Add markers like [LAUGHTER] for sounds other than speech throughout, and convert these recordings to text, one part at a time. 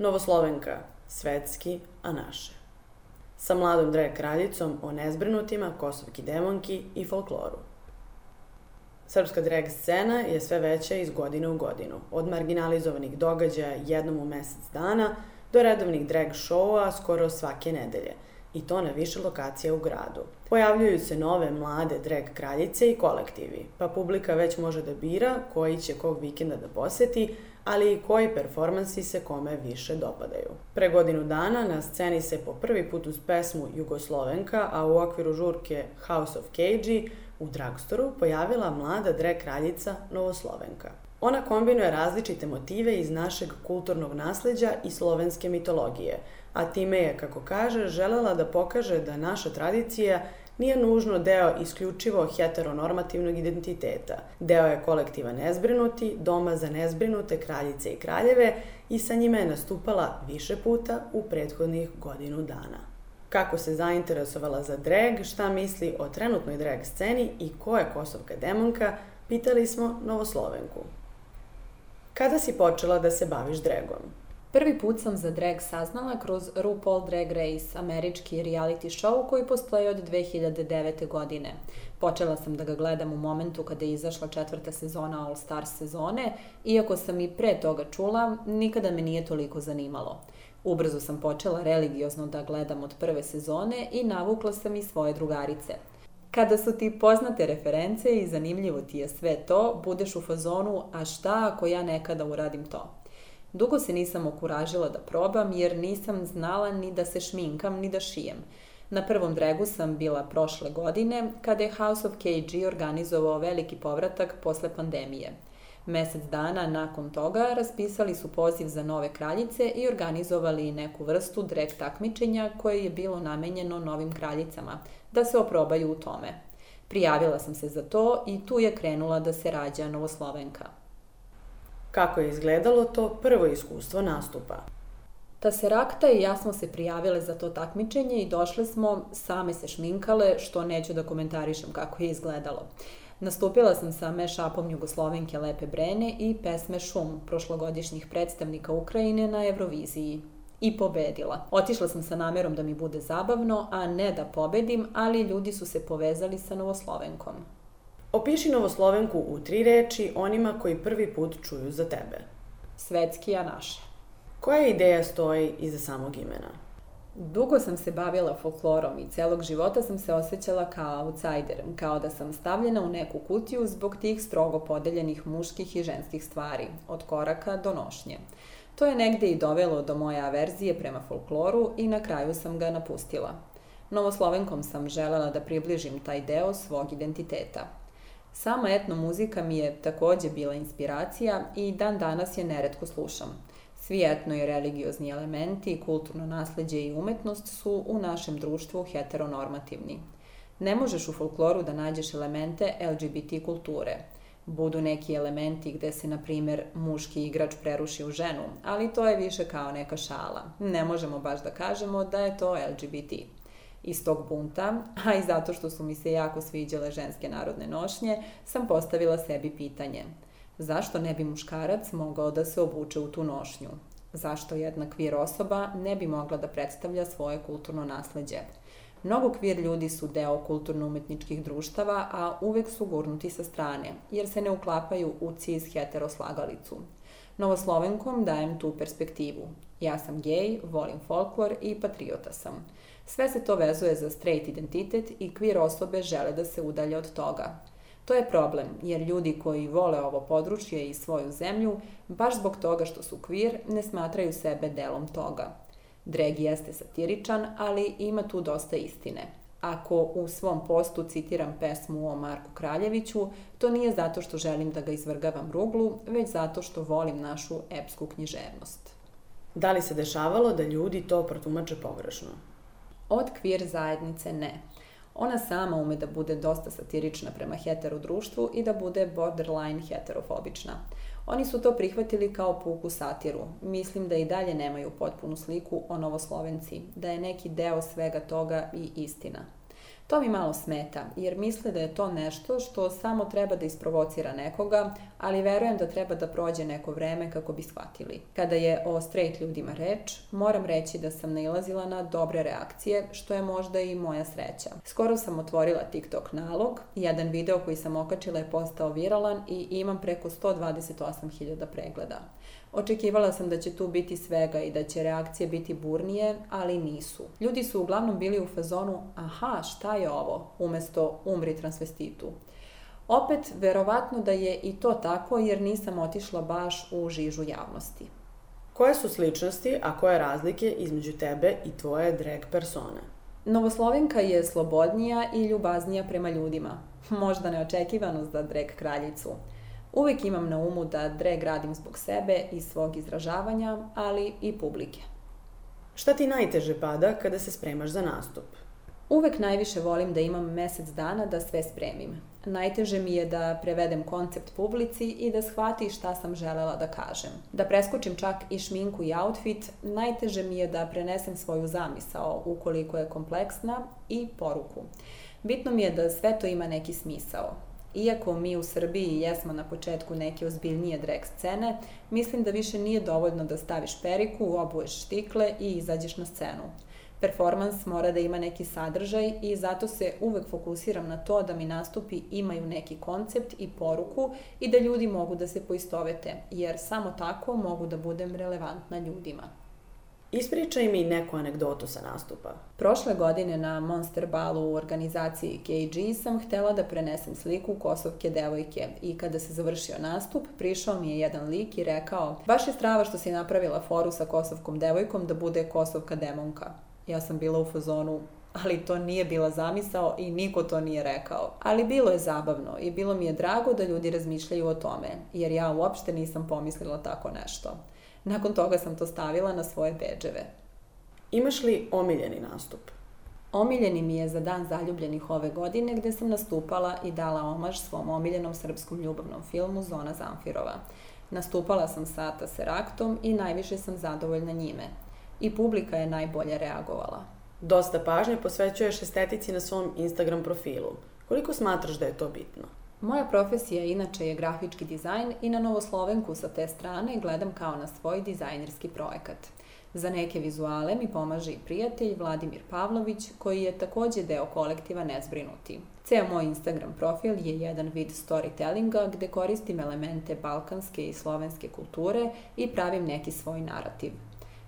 Novoslovenka, svetski, a naše. Sa mladom drag kraljicom o nezbrinutima, kosovki demonki i folkloru. Srpska drag scena je sve veća iz godine u godinu. Od marginalizovanih događaja jednom u mesec dana do redovnih drag showa skoro svake nedelje – i to na više lokacija u gradu. Pojavljuju se nove mlade drag kraljice i kolektivi, pa publika već može da bira koji će kog vikenda da poseti, ali i koji performansi se kome više dopadaju. Pre godinu dana na sceni se po prvi put uz pesmu Jugoslovenka, a u okviru žurke House of Cage u dragstoru pojavila mlada drag kraljica Novoslovenka. Ona kombinuje različite motive iz našeg kulturnog nasleđa i slovenske mitologije, a time je, kako kaže, želela da pokaže da naša tradicija nije nužno deo isključivo heteronormativnog identiteta. Deo je kolektiva nezbrinuti, doma za nezbrinute kraljice i kraljeve i sa njima je nastupala više puta u prethodnih godinu dana. Kako se zainteresovala za drag, šta misli o trenutnoj drag sceni i ko je kosovka demonka, pitali smo Novoslovenku. Kada si počela da se baviš dragom? Prvi put sam za drag saznala kroz RuPaul Drag Race, američki reality show koji postoji od 2009. godine. Počela sam da ga gledam u momentu kada je izašla četvrta sezona All Stars sezone, iako sam i pre toga čula, nikada me nije toliko zanimalo. Ubrzo sam počela religiozno da gledam od prve sezone i navukla sam i svoje drugarice. Kada su ti poznate reference i zanimljivo ti je sve to, budeš u fazonu, a šta ako ja nekada uradim to? Dugo se nisam okuražila da probam jer nisam znala ni da se šminkam ni da šijem. Na prvom dregu sam bila prošle godine kada je House of KG organizovao veliki povratak posle pandemije. Mesec dana nakon toga raspisali su poziv za nove kraljice i organizovali neku vrstu drag takmičenja koje je bilo namenjeno novim kraljicama, da se oprobaju u tome. Prijavila sam se za to i tu je krenula da se rađa Novoslovenka. Kako je izgledalo to prvo iskustvo nastupa? Ta se Rakta i ja smo se prijavile za to takmičenje i došle smo, same se šminkale, što neću da komentarišem kako je izgledalo. Nastupila sam sa mešapom Jugoslovenke Lepe Brene i pesme Šum, prošlogodišnjih predstavnika Ukrajine na Euroviziji. I pobedila. Otišla sam sa namerom da mi bude zabavno, a ne da pobedim, ali ljudi su se povezali sa Novoslovenkom. Opiši Novoslovenku u tri reči onima koji prvi put čuju za tebe. Svetski, a naše. Koja ideja stoji iza samog imena? Dugo sam se bavila folklorom i celog života sam se osjećala kao outsider, kao da sam stavljena u neku kutiju zbog tih strogo podeljenih muških i ženskih stvari, od koraka do nošnje. To je negde i dovelo do moje averzije prema folkloru i na kraju sam ga napustila. Novoslovenkom sam želela da približim taj deo svog identiteta – Sama etno muzika mi je takođe bila inspiracija i dan danas je neretko slušam. Svi etno i religiozni elementi, kulturno nasledđe i umetnost su u našem društvu heteronormativni. Ne možeš u folkloru da nađeš elemente LGBT kulture. Budu neki elementi gde se, na primer, muški igrač preruši u ženu, ali to je više kao neka šala. Ne možemo baš da kažemo da je to LGBT iz tog bunta, [LAUGHS] a i zato što su mi se jako sviđale ženske narodne nošnje, sam postavila sebi pitanje. Zašto ne bi muškarac mogao da se obuče u tu nošnju? Zašto jedna kvir osoba ne bi mogla da predstavlja svoje kulturno nasledđe? Mnogo kvir ljudi su deo kulturno-umetničkih društava, a uvek su gurnuti sa strane, jer se ne uklapaju u cis heteroslagalicu. Novoslovenkom dajem tu perspektivu. Ja sam gej, volim folklor i patriota sam. Sve se to vezuje za straight identitet i queer osobe žele da se udalje od toga. To je problem, jer ljudi koji vole ovo područje i svoju zemlju, baš zbog toga što su queer, ne smatraju sebe delom toga. Drag jeste satiričan, ali ima tu dosta istine. Ako u svom postu citiram pesmu o Marku Kraljeviću, to nije zato što želim da ga izvrgavam ruglu, već zato što volim našu epsku književnost. Da li se dešavalo da ljudi to protumače pogrešno? Od queer zajednice ne. Ona sama ume da bude dosta satirična prema hetero društvu i da bude borderline heterofobična. Oni su to prihvatili kao puku satiru. Mislim da i dalje nemaju potpunu sliku o Novoslovenci, da je neki deo svega toga i istina. To mi malo smeta, jer misle da je to nešto što samo treba da isprovocira nekoga, ali verujem da treba da prođe neko vreme kako bi shvatili. Kada je o straight ljudima reč, moram reći da sam nailazila na dobre reakcije, što je možda i moja sreća. Skoro sam otvorila TikTok nalog, jedan video koji sam okačila je postao viralan i imam preko 128.000 pregleda. Očekivala sam da će tu biti svega i da će reakcije biti burnije, ali nisu. Ljudi su uglavnom bili u fazonu aha, šta je ovo, umesto umri transvestitu. Opet, verovatno da je i to tako jer nisam otišla baš u žižu javnosti. Koje su sličnosti, a koje razlike između tebe i tvoje drag persone? Novoslovenka je slobodnija i ljubaznija prema ljudima. Možda neočekivano za drag kraljicu. Uvek imam na umu da drag radim zbog sebe i svog izražavanja, ali i publike. Šta ti najteže pada kada se spremaš za nastup? Uvek najviše volim da imam mesec dana da sve spremim. Najteže mi je da prevedem koncept publici i da shvati šta sam želela da kažem. Da preskočim čak i šminku i outfit, najteže mi je da prenesem svoju zamisao ukoliko je kompleksna i poruku. Bitno mi je da sve to ima neki smisao. Iako mi u Srbiji jesmo na početku neke ozbiljnije drag scene, mislim da više nije dovoljno da staviš periku, obuješ štikle i izađeš na scenu. Performans mora da ima neki sadržaj i zato se uvek fokusiram na to da mi nastupi imaju neki koncept i poruku i da ljudi mogu da se poistovete, jer samo tako mogu da budem relevantna ljudima. Ispričaj mi neku anegdotu sa nastupa. Prošle godine na Monster Balu u organizaciji KG sam htela da prenesem sliku kosovke devojke i kada se završio nastup, prišao mi je jedan lik i rekao baš je strava što si napravila foru sa kosovkom devojkom da bude kosovka demonka. Ja sam bila u fazonu, ali to nije bila zamisao i niko to nije rekao. Ali bilo je zabavno i bilo mi je drago da ljudi razmišljaju o tome, jer ja uopšte nisam pomislila tako nešto. Nakon toga sam to stavila na svoje beđeve. Imaš li omiljeni nastup? Omiljeni mi je za dan zaljubljenih ove godine gde sam nastupala i dala omaž svom omiljenom srpskom ljubavnom filmu Zona Zamfirova. Nastupala sam sa Taseraktom i najviše sam zadovoljna njime. I publika je najbolje reagovala. Dosta pažnje posvećuješ estetici na svom Instagram profilu. Koliko smatraš da je to bitno? Moja profesija inače je grafički dizajn i na Novoslovenku sa te strane gledam kao na svoj dizajnerski projekat. Za neke vizuale mi pomaže i prijatelj Vladimir Pavlović, koji je takođe deo kolektiva Nezbrinuti. Ceo moj Instagram profil je jedan vid storytellinga gde koristim elemente balkanske i slovenske kulture i pravim neki svoj narativ.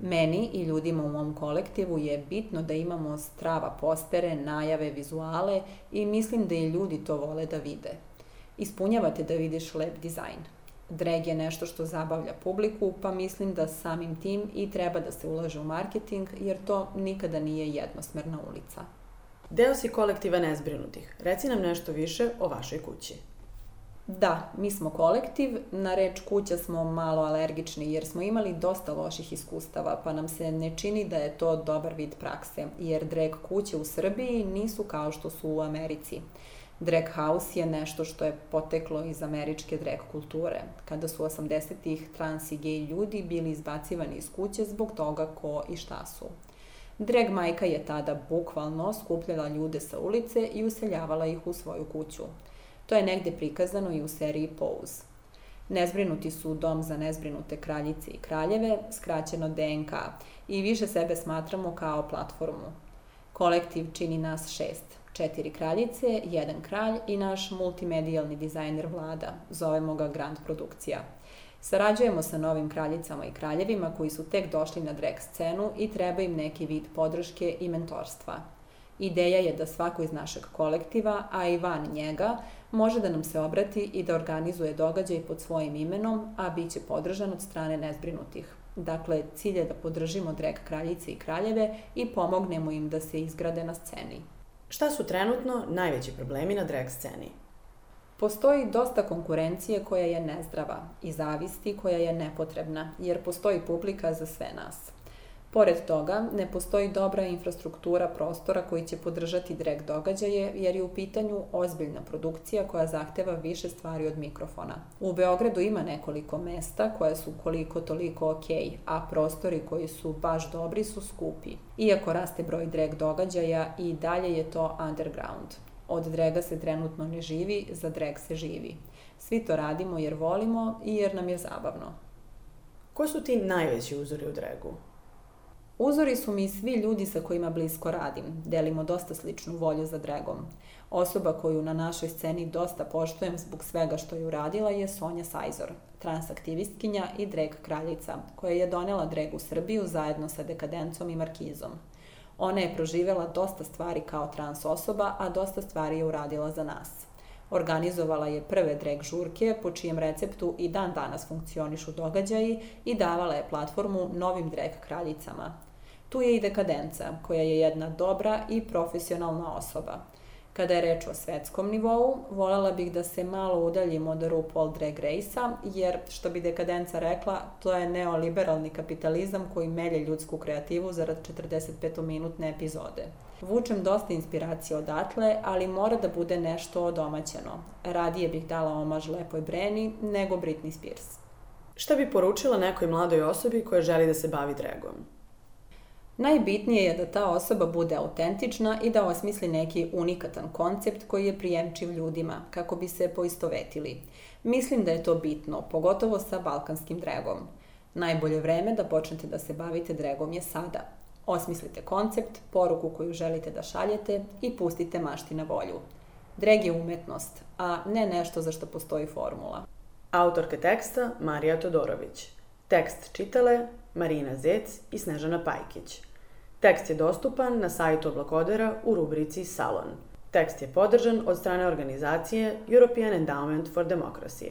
Meni i ljudima u mom kolektivu je bitno da imamo strava postere, najave, vizuale i mislim da i ljudi to vole da vide ispunjavate da vidiš lep dizajn. Drag je nešto što zabavlja publiku, pa mislim da samim tim i treba da se ulaže u marketing, jer to nikada nije jednosmerna ulica. Deo si kolektiva nezbrinutih. Reci nam nešto više o vašoj kući. Da, mi smo kolektiv, na reč kuća smo malo alergični jer smo imali dosta loših iskustava, pa nam se ne čini da je to dobar vid prakse, jer drag kuće u Srbiji nisu kao što su u Americi. Drag house je nešto što je poteklo iz američke drag kulture, kada su 80-ih trans i gej ljudi bili izbacivani iz kuće zbog toga ko i šta su. Drag majka je tada bukvalno skupljala ljude sa ulice i useljavala ih u svoju kuću. To je negde prikazano i u seriji Pose. Nezbrinuti su dom za nezbrinute kraljice i kraljeve, skraćeno DNK, i više sebe smatramo kao platformu. Kolektiv čini nas šest – četiri kraljice, jedan kralj i naš multimedijalni dizajner vlada, zovemo ga Grand Produkcija. Sarađujemo sa novim kraljicama i kraljevima koji su tek došli na drag scenu i treba im neki vid podrške i mentorstva. Ideja je da svako iz našeg kolektiva, a i van njega, može da nam se obrati i da organizuje događaj pod svojim imenom, a bit će podržan od strane nezbrinutih. Dakle, cilj je da podržimo drag kraljice i kraljeve i pomognemo im da se izgrade na sceni. Šta su trenutno najveći problemi na drag sceni? Postoji dosta konkurencije koja je nezdrava i zavisti koja je nepotrebna, jer postoji publika za sve nas. Pored toga, ne postoji dobra infrastruktura prostora koji će podržati drag događaje, jer je u pitanju ozbiljna produkcija koja zahteva više stvari od mikrofona. U Beogradu ima nekoliko mesta koja su koliko toliko ok, a prostori koji su baš dobri su skupi. Iako raste broj drag događaja, i dalje je to underground. Od drega se trenutno ne živi, za drag se živi. Svi to radimo jer volimo i jer nam je zabavno. Ko su ti najveći uzori u dregu? Uzori su mi svi ljudi sa kojima blisko radim. Delimo dosta sličnu volju za dragom. Osoba koju na našoj sceni dosta poštujem zbog svega što je uradila je Sonja Sajzor, transaktivistkinja i drag kraljica, koja je donela drag u Srbiju zajedno sa dekadencom i markizom. Ona je proživela dosta stvari kao trans osoba, a dosta stvari je uradila za nas. Organizovala je prve drag žurke, po čijem receptu i dan danas funkcionišu događaji i davala je platformu novim drag kraljicama. Tu je i dekadenca, koja je jedna dobra i profesionalna osoba. Kada je reč o svetskom nivou, voljela bih da se malo udaljimo od RuPaul Drag Race-a, jer, što bi dekadenca rekla, to je neoliberalni kapitalizam koji melje ljudsku kreativu zarad 45-minutne epizode. Vučem dosta inspiracije odatle, ali mora da bude nešto odomaćeno. Radije bih dala omaž lepoj Breni nego Britney Spears. Šta bi poručila nekoj mladoj osobi koja želi da se bavi dragom? Najbitnije je da ta osoba bude autentična i da osmisli neki unikatan koncept koji je prijemčiv ljudima, kako bi se poistovetili. Mislim da je to bitno, pogotovo sa balkanskim dragom. Najbolje vreme da počnete da se bavite dragom je sada. Osmislite koncept, poruku koju želite da šaljete i pustite mašti na volju. Drag je umetnost, a ne nešto za što postoji formula. Autorka teksta Marija Todorović. Tekst čitale Marina Zec i Snežana Pajkić. Tekst je dostupan na sajtu Oblakodera u rubrici Salon. Tekst je podržan od strane organizacije European Endowment for Democracy.